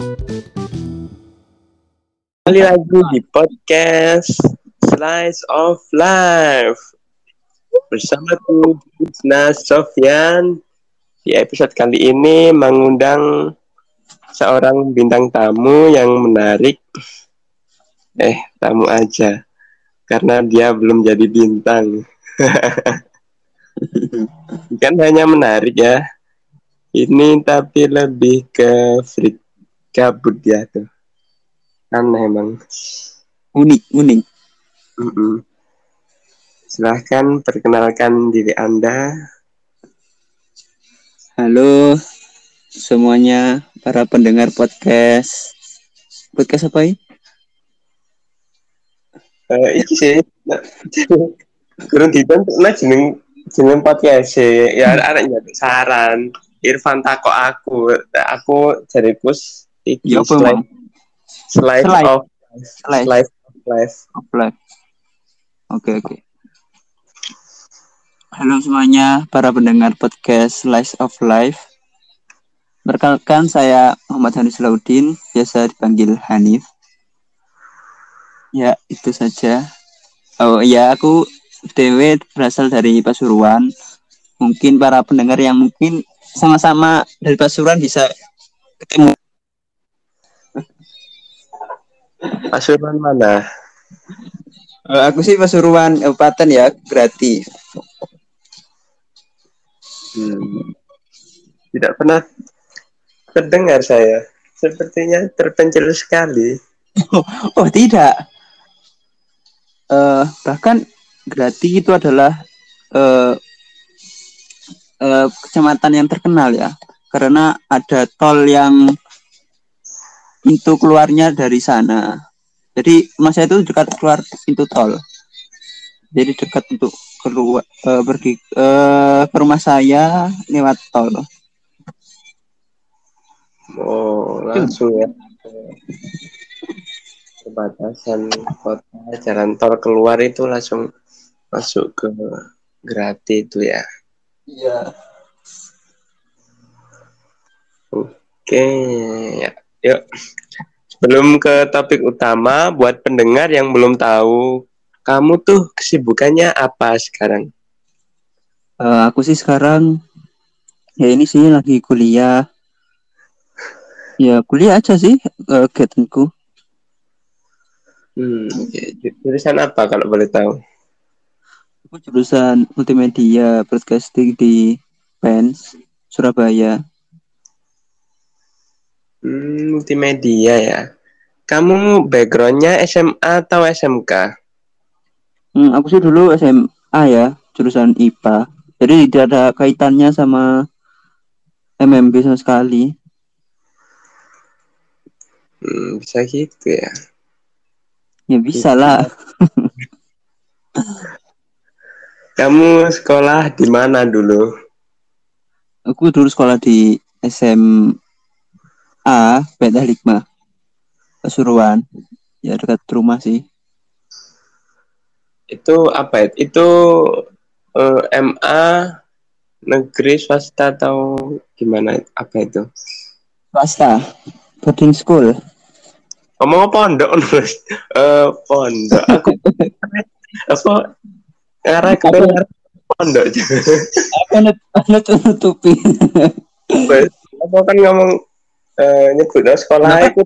Kembali lagi di podcast Slice of Life bersama tuh Bisna Sofyan. Di episode kali ini mengundang seorang bintang tamu yang menarik. Eh, tamu aja. Karena dia belum jadi bintang. kan hanya menarik ya. Ini tapi lebih ke freak kabut ya tuh. Aneh emang. unik unik Mm-mm. Silahkan perkenalkan diri Anda. halo semuanya para pendengar podcast podcast apa ini Eh iki sih. Kurang dibentuk nah jeneng jeneng podcast sih. Ya arek nyari saran. Irfan takok aku, aku jadi kus iki Ya, apa slide Slide. of Slide. slide of life. Oke oke. Halo semuanya para pendengar podcast Slice of Life. Perkenalkan saya Muhammad Hanif Laudin biasa dipanggil Hanif. Ya itu saja. Oh ya aku DW berasal dari Pasuruan. Mungkin para pendengar yang mungkin sama-sama dari Pasuruan bisa ketemu Pasuruan mana? Eh, aku sih Pasuruan Kabupaten ya berarti Hmm. Tidak pernah terdengar saya. Sepertinya terpencil sekali. oh tidak eh bahkan Grati itu adalah eh eh, kecamatan yang terkenal ya karena ada tol yang pintu keluarnya dari sana jadi rumah saya itu dekat keluar pintu tol jadi dekat untuk keluar eh, pergi eh, ke rumah saya lewat tol Oh, langsung ya. Perbatasan kota, jalan tol keluar itu langsung masuk ke Grati itu ya. iya Oke, ya. Yuk. Sebelum ke topik utama, buat pendengar yang belum tahu, kamu tuh kesibukannya apa sekarang? Eh, aku sih sekarang ya ini sih lagi kuliah. Ya kuliah aja sih uh, kegiatanku. Hmm, oke. Jurusan apa kalau boleh tahu? Aku jurusan multimedia broadcasting di PENS Surabaya. Hmm, multimedia ya. Kamu backgroundnya SMA atau SMK? Hmm, aku sih dulu SMA ya jurusan IPA. Jadi tidak ada kaitannya sama MMB sama sekali. Hmm, bisa gitu ya. Ya bisa lah. Kamu sekolah di mana dulu? Aku dulu sekolah di SMA Beta Hikmah Pasuruan. Ya dekat rumah sih. Itu apa ya? Itu eh, MA negeri swasta atau gimana? Apa itu? Swasta. Boarding school. Ngomong pondok Nus? Eh pondok. Aku apa? Karena kedengar pondok. Net nutupi? apa kan ngomong eh, nyebut sekolah Nah, itu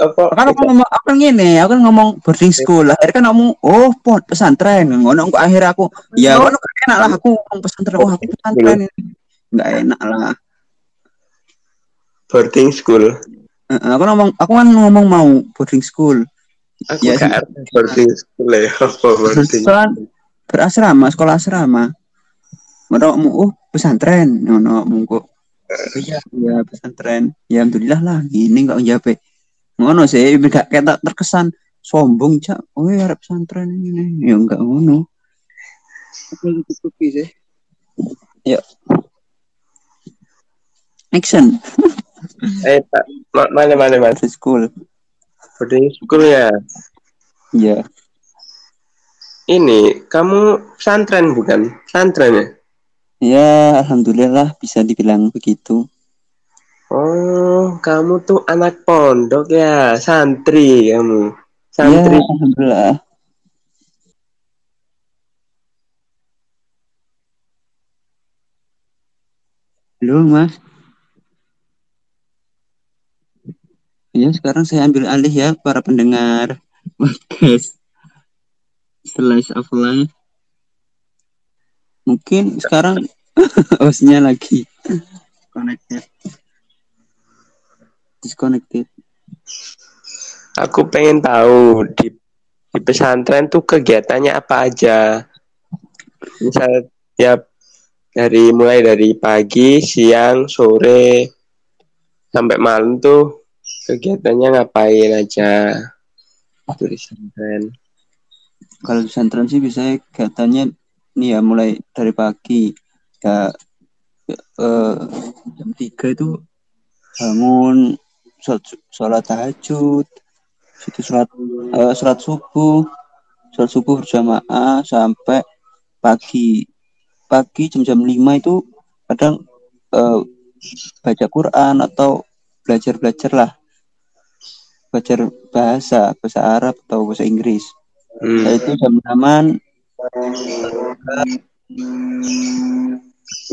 apa? kan aku ngomong aku kan ngene, aku kan ngomong boarding school. Akhirnya kan ngomong, oh pon pesantren. Ngono kok akhirnya aku, ya kan gak enak lah aku ngomong pesantren. Oh aku pesantren ini. Enggak enak lah. boarding school. Heeh, aku ngomong, aku kan ngomong mau boarding school. Aku Ya, gak boarding school ya apa boarding. Sekolah berasrama, sekolah asrama. Ngono mau oh pesantren, ngono mungko. Iya, iya pesantren. Ya alhamdulillah lah, gini enggak njape. Ngono sih, gak ketok terkesan sombong cak. Oh ya arep pesantren ini. Ya enggak ngono. Tutupi sih. Ya. Action. Eh, tak. Ma- mana mana mana. Boarding school. Boarding school ya. Iya. Ini kamu pesantren bukan? Pesantren ya? Ya, alhamdulillah bisa dibilang begitu. Oh, kamu tuh anak pondok ya, santri kamu. Santri. alhamdulillah. Halo, Mas. Ya, sekarang saya ambil alih ya para pendengar podcast Slice of Life. Mungkin sekarang hostnya lagi connected. Disconnected. Aku pengen tahu di di pesantren tuh kegiatannya apa aja. Misal ya dari mulai dari pagi, siang, sore sampai malam tuh kegiatannya ngapain aja waktu di pesantren. Kalau di pesantren sih bisa kegiatannya nih ya mulai dari pagi ya eh, jam 3 itu bangun sholat, sholat tahajud situ sholat eh, sholat subuh sholat subuh berjamaah sampai pagi. Pagi jam-jam 5 itu kadang eh, baca Quran atau belajar-belajar lah. Belajar bahasa bahasa Arab atau bahasa Inggris. Hmm. yaitu jam 6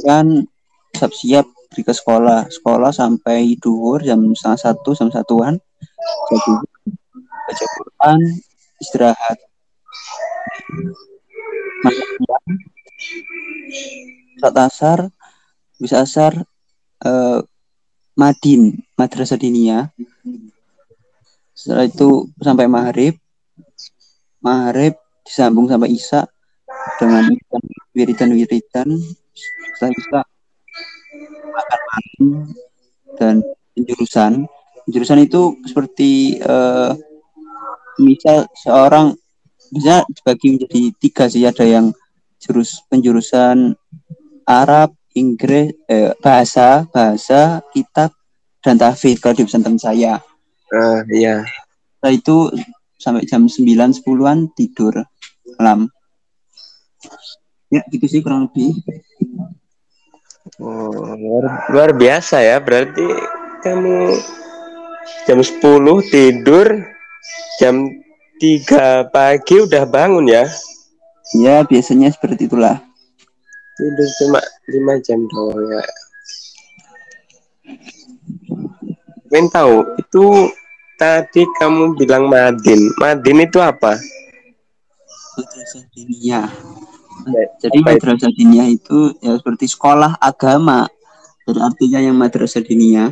kan siap-siap pergi ke sekolah. Sekolah sampai duhur jam setengah satu jam satuan. Jadi baca Quran istirahat. Saat asar bisa asar eh, madin madrasah diniyah setelah itu sampai maghrib. Maghrib disambung sampai isya dengan wiritan-wiritan setelah isya makan malam dan penjurusan penjurusan itu seperti eh, misal seorang bisa dibagi menjadi tiga sih. Ada yang jurus penjurusan Arab Inggris eh, bahasa bahasa kitab dan tahfidz kalau di pesantren saya. Ah, iya. setelah itu sampai jam 9 10-an tidur malam ya gitu sih kurang lebih Oh, luar, luar biasa ya. Berarti kamu jam 10 tidur, jam 3 pagi udah bangun ya. ya biasanya seperti itulah Tidur cuma 5 jam doang ya. Pengen tahu, itu tadi kamu bilang Madin. Madin itu apa? madrasah diniyah Ya, jadi apa itu? madrasah diniyah itu ya seperti sekolah agama. Jadi artinya yang madrasah diniyah.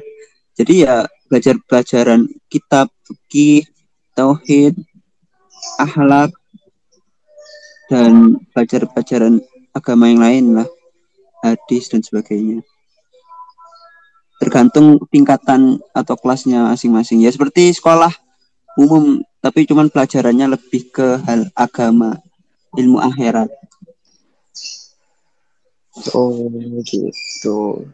Jadi ya belajar pelajaran kitab fikih tauhid akhlak dan belajar pelajaran agama yang lain lah hadis dan sebagainya. Tergantung tingkatan atau kelasnya masing-masing. Ya seperti sekolah umum tapi cuman pelajarannya lebih ke hal agama ilmu akhirat Oh, gitu.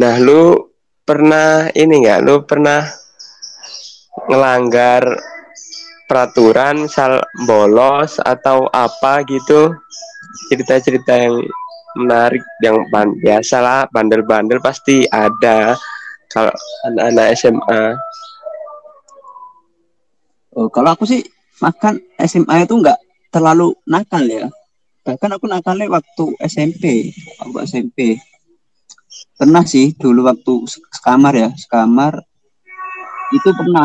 Nah, lu pernah ini nggak? Lu pernah ngelanggar peraturan, misal bolos atau apa gitu? Cerita-cerita yang menarik, yang ban biasa lah, bandel-bandel pasti ada. Kalau anak-anak SMA, Oh, kalau aku sih makan SMA itu nggak terlalu nakal ya. Bahkan aku nakalnya waktu SMP, waktu SMP. Pernah sih dulu waktu se- sekamar ya, sekamar itu pernah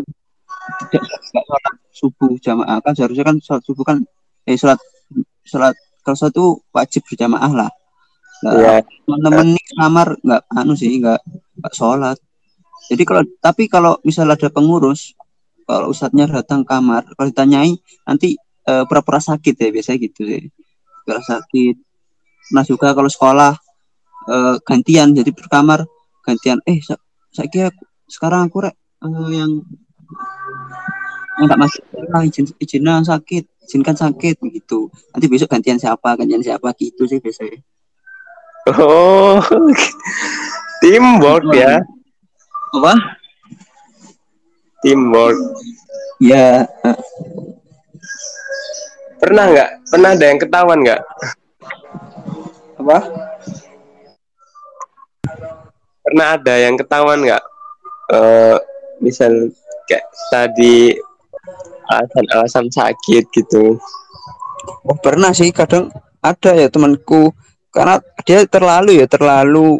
tidak sholat subuh jamaah kan seharusnya kan sholat subuh kan eh sholat sholat kalau itu wajib berjamaah lah. Nah, teman-teman ini kamar nggak anu sih nggak nggak sholat. Jadi kalau tapi kalau misal ada pengurus kalau ustadznya datang kamar kalau ditanyai nanti eh, pura-pura sakit ya biasanya gitu sih pura sakit. Nah juga kalau sekolah eh, gantian jadi berkamar gantian eh sa saya sekarang aku rek eh, yang yang tak masuk ah, izin izin yang sakit izinkan sakit begitu. Nanti besok gantian siapa gantian siapa gitu sih biasanya. Oh, teamwork ya, apa? Teamwork. ya eh, Pernah nggak? Pernah ada yang ketahuan nggak? apa? Pernah ada yang ketahuan nggak? Uh, misal kayak tadi alasan-alasan sakit gitu. Oh pernah sih. Kadang ada ya temanku. Karena dia terlalu ya terlalu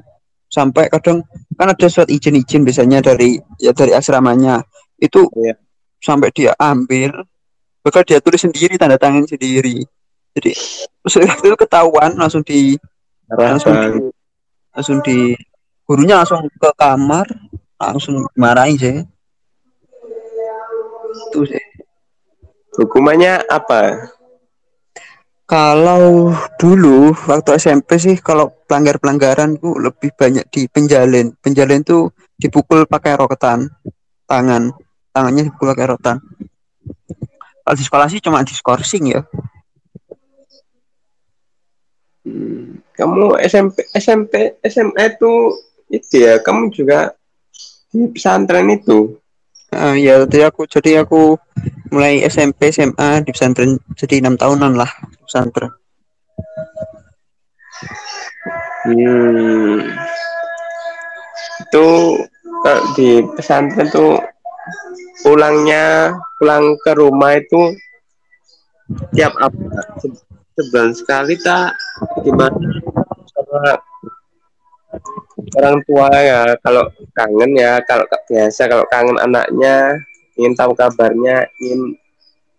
sampai kadang kan ada surat izin-izin biasanya dari ya dari asramanya. Itu ya. sampai dia ambil bakal dia tulis sendiri tanda tangan sendiri. Jadi itu ketahuan langsung di langsung di, langsung di gurunya langsung ke kamar langsung marahin sih. Itu sih. Hukumannya apa? Kalau dulu waktu SMP sih kalau pelanggar pelanggaran tuh lebih banyak di penjalin. Penjalin tuh dipukul pakai roketan tangan. Tangannya dipukul pakai roketan kalau di sekolah sih cuma diskorsing ya hmm, kamu SMP SMP SMA itu itu ya kamu juga di pesantren itu uh, ya jadi aku jadi aku mulai SMP SMA di pesantren jadi enam tahunan lah pesantren hmm. itu di pesantren tuh pulangnya pulang ke rumah itu tiap apa? Sebulan sekali tak gimana? Sama orang tua ya kalau kangen ya kalau biasa kalau kangen anaknya ingin tahu kabarnya ingin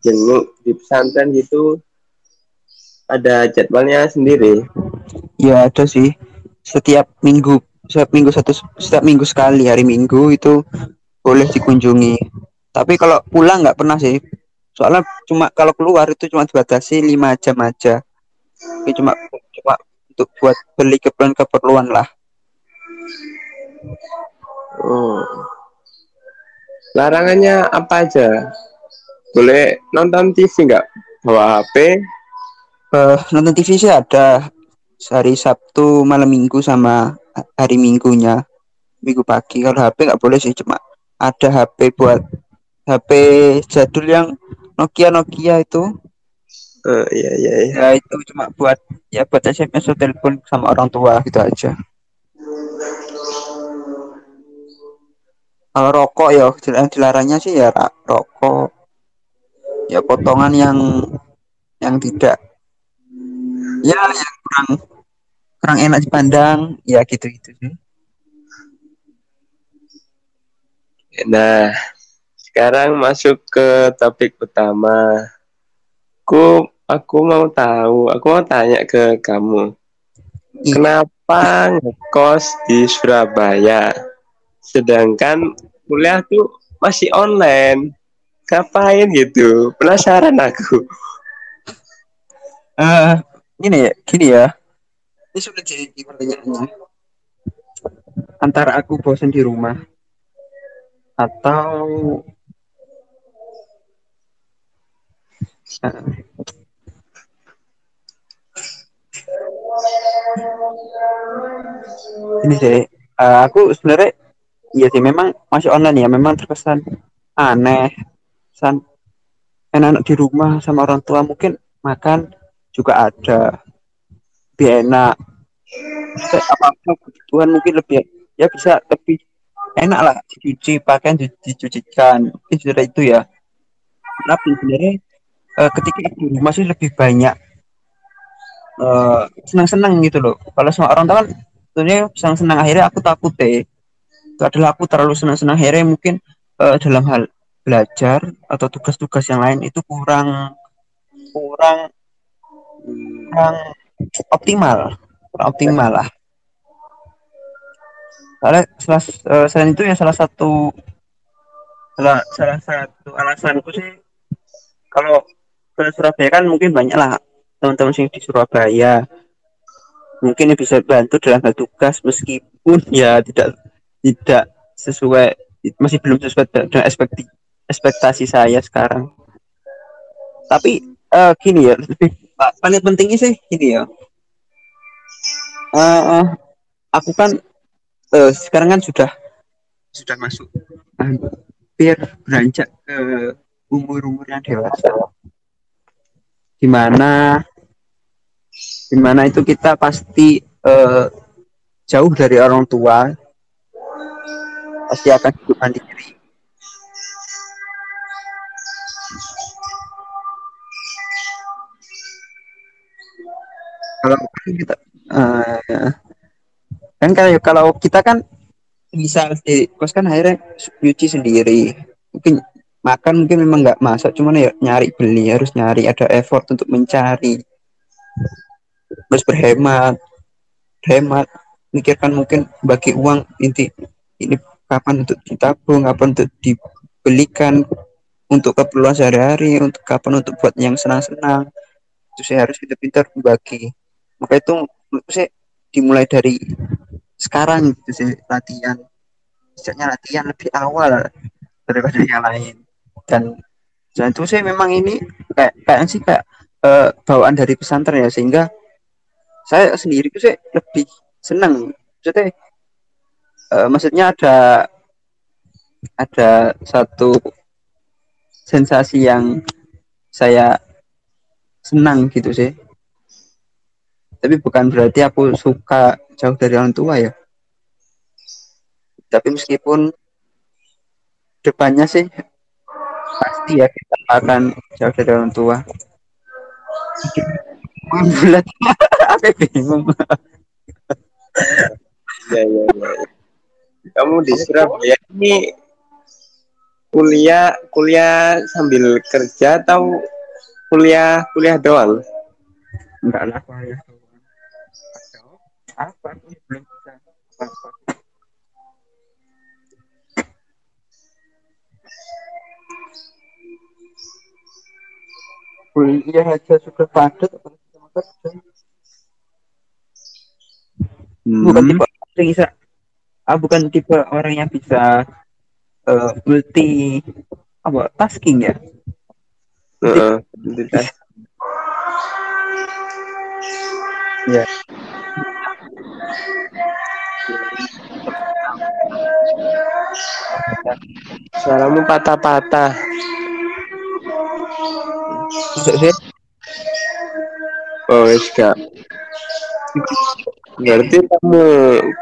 jenguk di pesantren gitu ada jadwalnya sendiri. Ya ada sih. Setiap minggu setiap minggu satu setiap minggu sekali hari minggu itu boleh dikunjungi tapi kalau pulang nggak pernah sih soalnya cuma kalau keluar itu cuma dibatasi lima jam aja ini cuma cuma untuk buat beli keperluan keperluan lah Oh. Larangannya apa aja? Boleh nonton TV nggak? Bawa HP? Uh, nonton TV sih ada hari Sabtu malam Minggu sama hari Minggunya Minggu pagi. Kalau HP nggak boleh sih cuma ada HP buat HP jadul yang Nokia Nokia itu. Uh, iya, iya, iya. Ya itu cuma buat ya buat SMS atau telepon sama orang tua gitu aja. Kalau rokok ya yang dilarangnya sih ya rokok. Ya potongan yang yang tidak ya yang kurang kurang enak dipandang ya gitu-gitu sih. Nah, sekarang masuk ke topik utama. Aku aku mau tahu, aku mau tanya ke kamu. Iya. Kenapa ngekos di Surabaya? sedangkan kuliah tuh masih online ngapain gitu penasaran aku uh, ini ya gini ya ini sudah jadi pertanyaannya antara aku bosan di rumah atau ini sih uh, aku sebenarnya iya sih memang masih online ya memang terkesan aneh san enak-enak di rumah sama orang tua mungkin makan juga ada lebih enak. Apa apa kebutuhan mungkin lebih ya bisa lebih enak lah dicuci pakaian dicucikan. Itu itu ya. Tapi sebenarnya uh, ketika di rumah lebih banyak uh, senang-senang gitu loh. Kalau semua orang tua kan sebenarnya senang-senang. Akhirnya aku takut deh. Itu adalah aku terlalu senang-senang. Akhirnya mungkin uh, dalam hal belajar atau tugas-tugas yang lain itu kurang kurang kurang optimal. Kurang optimal lah salah, salah, uh, selain itu ya salah satu salah, salah satu alasanku sih kalau ke Surabaya kan mungkin banyak lah teman-teman sing di Surabaya. Mungkin bisa bantu dalam hal tugas meskipun ya tidak tidak sesuai masih belum sesuai dengan ekspektasi ekspektasi saya sekarang. Tapi uh, gini ya lebih paling pentingnya sih gini ya. Uh, aku kan uh, sekarang kan sudah sudah masuk. Hampir beranjak ke umur-umur yang dewasa. Di mana di mana itu kita pasti uh, jauh dari orang tua pasti akan hidup mandiri. Kalau kita uh, kan kayak kalau kita kan bisa di kos kan akhirnya nyuci sendiri. Mungkin makan mungkin memang nggak masak cuman ya nyari beli harus nyari ada effort untuk mencari. Terus berhemat hemat mikirkan mungkin bagi uang inti ini kapan untuk ditabung kapan untuk dibelikan untuk keperluan sehari-hari untuk kapan untuk buat yang senang-senang. Itu saya harus pintar-pintar bagi. Maka itu saya dimulai dari sekarang gitu sih latihan. Sejaknya latihan lebih awal daripada yang lain. Dan dan itu saya memang ini kayak kayak sih kayak uh, bawaan dari pesantren ya sehingga saya sendiri tuh saya lebih senang maksudnya uh, maksudnya ada ada satu sensasi yang saya senang gitu sih tapi bukan berarti aku suka jauh dari orang tua ya. Tapi meskipun depannya sih pasti ya kita akan jauh dari orang tua. Bulat. Aku bingung. Ya, ya, ya. kamu di Surabaya ini kuliah kuliah sambil kerja atau kuliah kuliah doang? Enggak lah kuliah apa aku belum bisa? Apa-apa kuliah aja sudah padat hmm. bukan tipe orang bisa ah, bukan tipe orang yang bisa uh, multi apa tasking ya? Uh, ya Suaramu patah-patah. Oh, wis Berarti kamu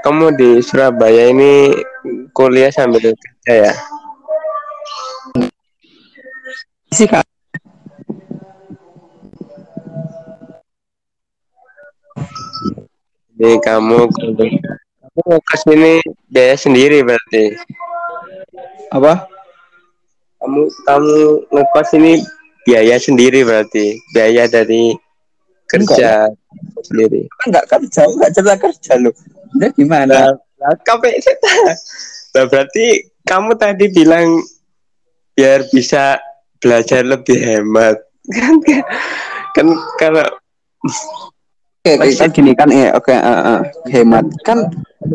kamu di Surabaya ini kuliah sambil kerja ya? Sih kak. Jadi kamu kamu ke sini biaya sendiri berarti? Apa? Kamu kamu ngekos ini biaya sendiri berarti biaya dari kerja enggak. sendiri. Enggak kerja, enggak cerita kerja lo. Udah gimana? Nah, KPI nah, berarti kamu tadi bilang biar bisa belajar lebih hemat kan kan kalau Oke, okay, kan gini kan ya, oke okay, uh, uh, hemat kan,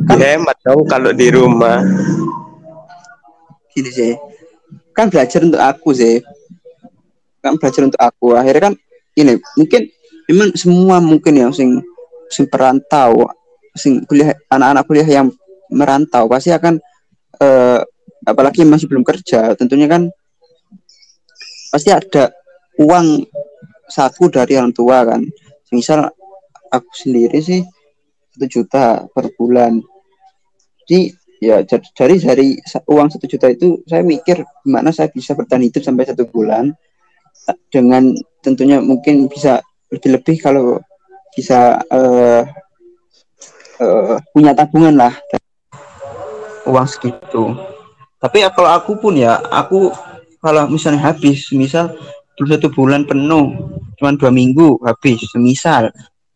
kan hemat dong kalau di rumah. Gini sih, kan belajar untuk aku sih, kan belajar untuk aku. Akhirnya kan ini mungkin memang semua mungkin ya sing sing perantau, sing kuliah anak-anak kuliah yang merantau pasti akan uh, apalagi masih belum kerja, tentunya kan pasti ada uang saku dari orang tua kan. Misal aku sendiri sih satu juta per bulan. Jadi ya dari dari uang satu juta itu saya mikir gimana saya bisa bertahan hidup sampai satu bulan dengan tentunya mungkin bisa lebih-lebih kalau bisa uh, uh, punya tabungan lah. Uang segitu. Tapi ya kalau aku pun ya aku kalau misalnya habis misal satu bulan penuh cuma dua minggu habis misal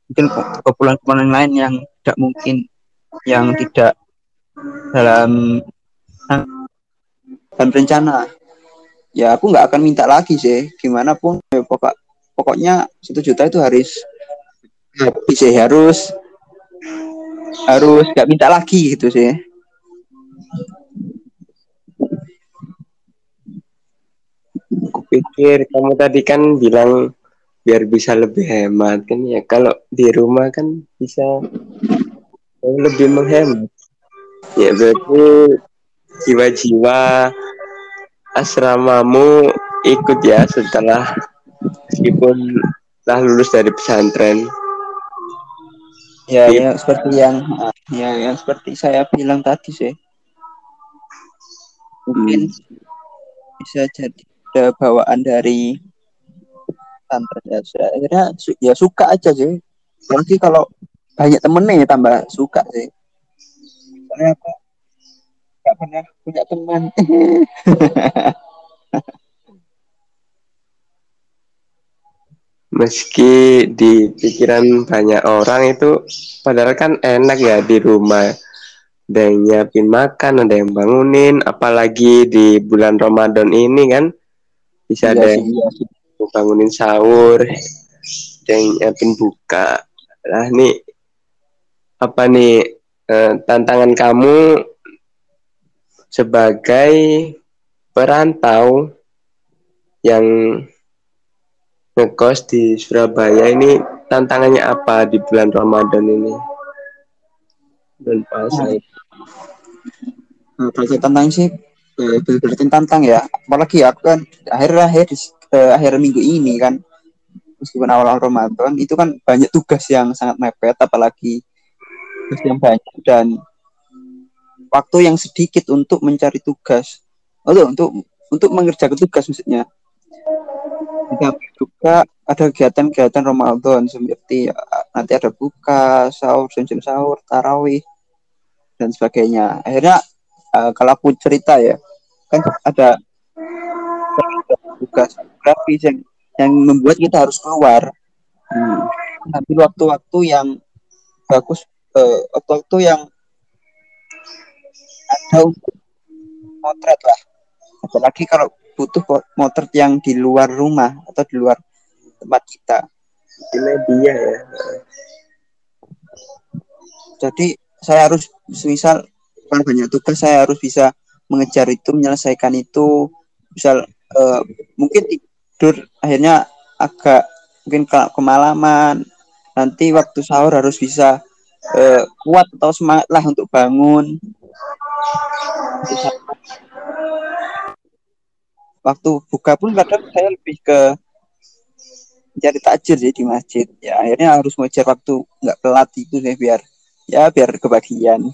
mungkin keperluan-keperluan lain yang tidak mungkin yang tidak dalam dalam rencana. Ya aku nggak akan minta lagi sih. Gimana pun ya, pokok pokoknya satu juta itu harus bisa harus harus nggak minta lagi gitu sih. Aku pikir kamu tadi kan bilang biar bisa lebih hemat kan ya. Kalau di rumah kan bisa lebih menghemat. Ya berarti jiwa-jiwa asramamu ikut ya setelah meskipun telah lulus dari pesantren. Ya ya seperti yang ya yang seperti saya bilang tadi sih. Mungkin hmm. bisa jadi ada bawaan dari tante ya akhirnya ya suka aja sih. Apalagi kalau banyak temennya ya tambah suka sih. Soalnya aku gak pernah punya teman. Meski di pikiran banyak orang itu padahal kan enak ya di rumah. Ada yang nyiapin makan ada yang bangunin apalagi di bulan Ramadan ini kan bisa iya ada yang iya bangunin sahur yang nyiapin buka lah nih apa nih eh, tantangan kamu sebagai perantau yang ngekos di Surabaya ini tantangannya apa di bulan Ramadan ini? Dan puasa. Kalau tantang sih eh, betul tantang ya. Apalagi aku kan akhir-akhir eh, akhir minggu ini kan meskipun awal-awal Ramadan itu kan banyak tugas yang sangat mepet apalagi tugas yang banyak dan waktu yang sedikit untuk mencari tugas. Oh, untuk untuk mengerjakan tugas maksudnya juga ada kegiatan-kegiatan Ramadan seperti ya, nanti ada buka, sahur, jam sahur, tarawih dan sebagainya. Akhirnya uh, kalau aku cerita ya, kan ada tugas grafis yang yang membuat kita harus keluar. Hmm. Nanti waktu-waktu yang bagus, uh, waktu-waktu yang ada untuk potret lah. Apalagi kalau butuh motor yang di luar rumah atau di luar tempat kita di media ya jadi saya harus misal kalau banyak tugas saya harus bisa mengejar itu menyelesaikan itu misal uh, mungkin tidur akhirnya agak mungkin ke kemalaman. Nanti waktu sahur harus bisa uh, kuat atau semangat lah untuk bangun. Waktu buka pun kadang saya lebih ke cari takjil sih di masjid. Ya akhirnya harus mengejar waktu nggak telat itu sih biar ya biar kebagian.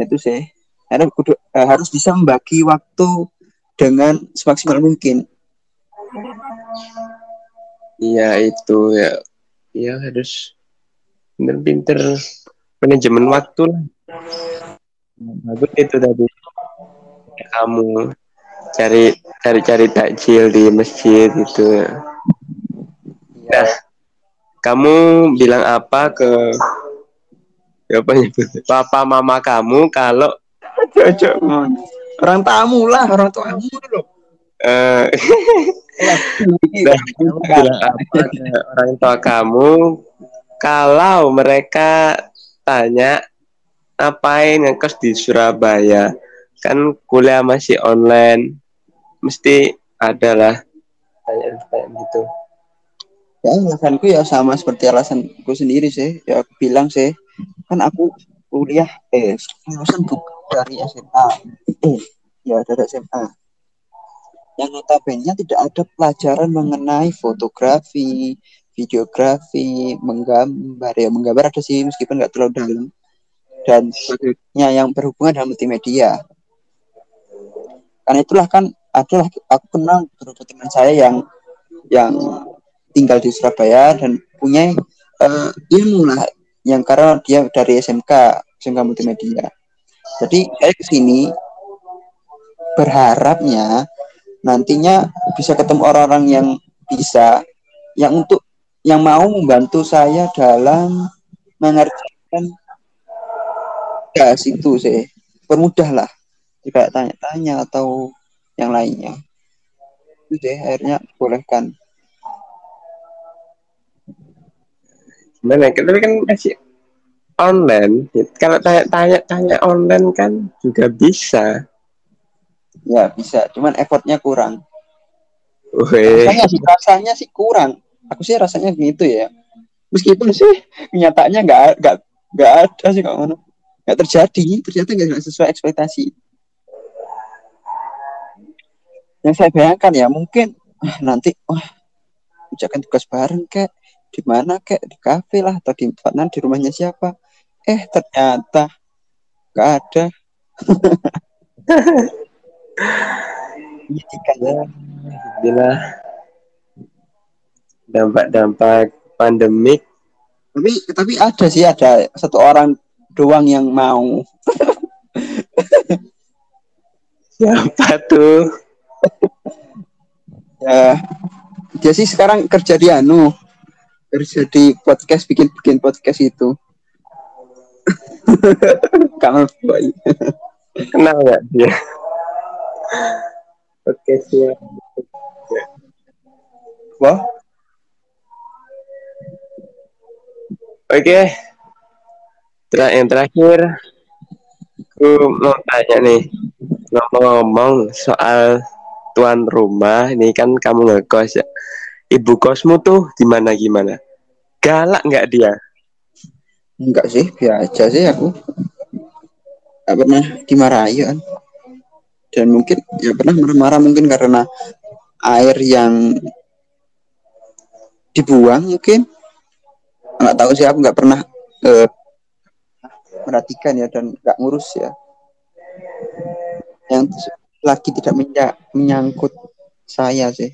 Itu sih. Eh, harus bisa membagi waktu dengan semaksimal mungkin. Iya itu ya. Ya harus pinter-pinter manajemen waktu lah. Bagus itu tadi. Kamu cari cari cari takjil di masjid gitu. Nah kamu bilang apa ke apa papa mama kamu kalau cocok orang tamu lah orang tamu. loh eh. Apa ke orang tua kamu. kalau mereka tanya ngapain ngekos di Surabaya? Kan kuliah masih online. Mesti ada lah kayak gitu. Ya alasanku ya sama seperti alasanku sendiri sih. Ya aku bilang sih kan aku kuliah eh lulusan buku dari SMA eh ya dari SMA yang notabene tidak ada pelajaran mengenai fotografi videografi menggambar. Ya menggambar ada sih meskipun nggak terlalu dalam. Dan sebagainya yang berhubungan dengan multimedia. Karena itulah kan adalah aku kenal beberapa teman saya yang yang tinggal di Surabaya dan punya uh, ilmu lah. Yang karena dia dari SMK SMK Multimedia. Jadi saya ke sini berharapnya nantinya bisa ketemu orang-orang yang bisa yang untuk yang mau membantu saya dalam mengerjakan ya situ sih. Permudahlah jika tanya-tanya atau yang lainnya. Itu deh akhirnya bolehkan gimana tapi kan masih online kalau tanya-tanya tanya online kan juga bisa. Ya bisa. Cuman effortnya kurang. Rasanya sih rasanya sih kurang. Aku sih rasanya gitu ya. Meskipun sih kenyataannya nggak nggak nggak ada sih kalau nggak terjadi. Ternyata nggak sesuai ekspektasi. Yang saya bayangkan ya mungkin ah, nanti wah ucapan tugas bareng kek. Di mana kek? Di kafe lah atau di mana di rumahnya siapa eh ternyata gak ada ya, inilah dampak-dampak pandemik. Tapi tapi ada sih ada satu orang doang yang mau. Siapa tuh? ya, dia sih sekarang kerja di anu, kerja di podcast bikin bikin podcast itu. Kamu boy. Kenal nggak dia? Podcastnya. Wah, Oke. Ter yang terakhir, aku mau tanya nih, ngomong-ngomong soal tuan rumah, ini kan kamu ngekos ya. Ibu kosmu tuh gimana gimana? Galak nggak dia? Enggak sih, biasa sih aku. Gak pernah dimarahi kan. Dan mungkin ya pernah marah-marah mungkin karena air yang dibuang mungkin nggak tahu sih aku nggak pernah uh, perhatikan ya dan nggak ngurus ya yang lagi tidak menyangkut saya sih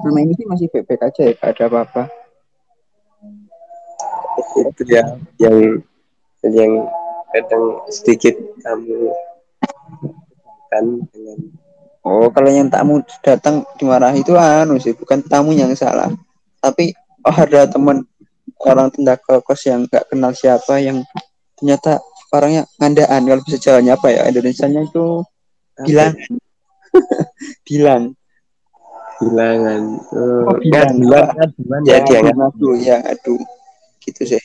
selama ini sih masih baik-baik aja ya gak ada apa-apa itu ya yang yang kadang sedikit kamu kan dengan oh kalau yang tamu datang dimarahi itu anu sih bukan tamu yang salah. Tapi oh ada teman orang tenda kos yang nggak kenal siapa yang ternyata orangnya ngandaan. Kalau bisa jalannya apa ya? Indonesia-nya itu bilang. Bilang. Bilangan. Oh, bilang. bilang. Ya dia ngadu ya ngadu gitu sih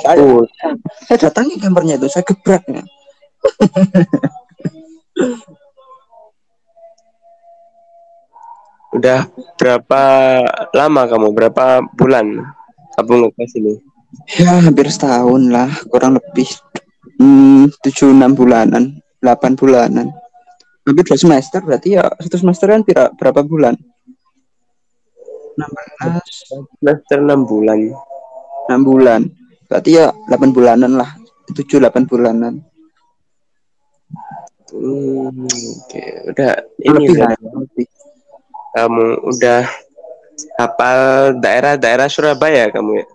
saya, saya datangi gambarnya itu saya gebraknya Udah berapa lama kamu? Berapa bulan kamu ngekos ini? Ya hampir setahun lah, kurang lebih hmm, tujuh enam bulanan, delapan bulanan. Hampir dua semester berarti ya satu semester kan berapa bulan? 16 semester enam bulan. Enam bulan. Berarti ya delapan bulanan lah, tujuh delapan bulanan. Hmm, oke, okay. udah ini lebih, udah, lebih kamu udah hafal daerah-daerah Surabaya kamu ya?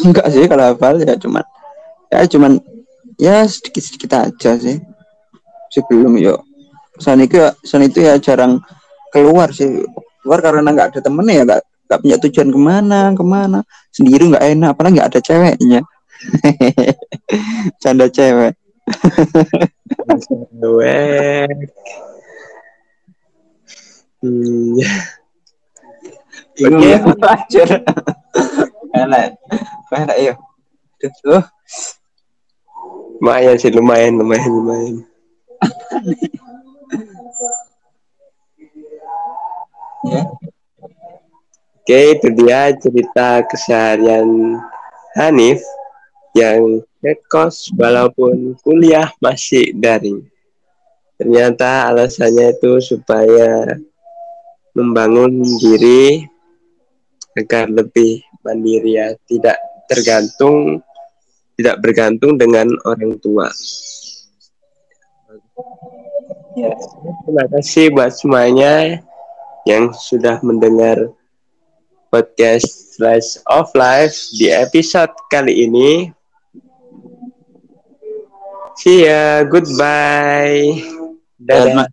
Enggak sih kalau hafal ya cuman ya cuman ya sedikit-sedikit aja sih sebelum yuk sana itu ya sana itu ya jarang keluar sih keluar karena nggak ada temennya ya nggak nggak punya tujuan ke mana ke mana sendiri nggak enak apalagi nggak ada ceweknya canda cewek cewek Hmm. Oke, lanjut. Enak. Enak ya. Tuh. Lumayan sih, lumayan, lumayan, lumayan. Ya. Oke, itu dia cerita keseharian Hanif yang ngekos walaupun kuliah masih daring. Ternyata alasannya itu supaya membangun diri agar lebih mandiri ya, tidak tergantung tidak bergantung dengan orang tua. Ya, terima kasih buat semuanya yang sudah mendengar podcast Slice of Life di episode kali ini. See ya, goodbye. Dadah.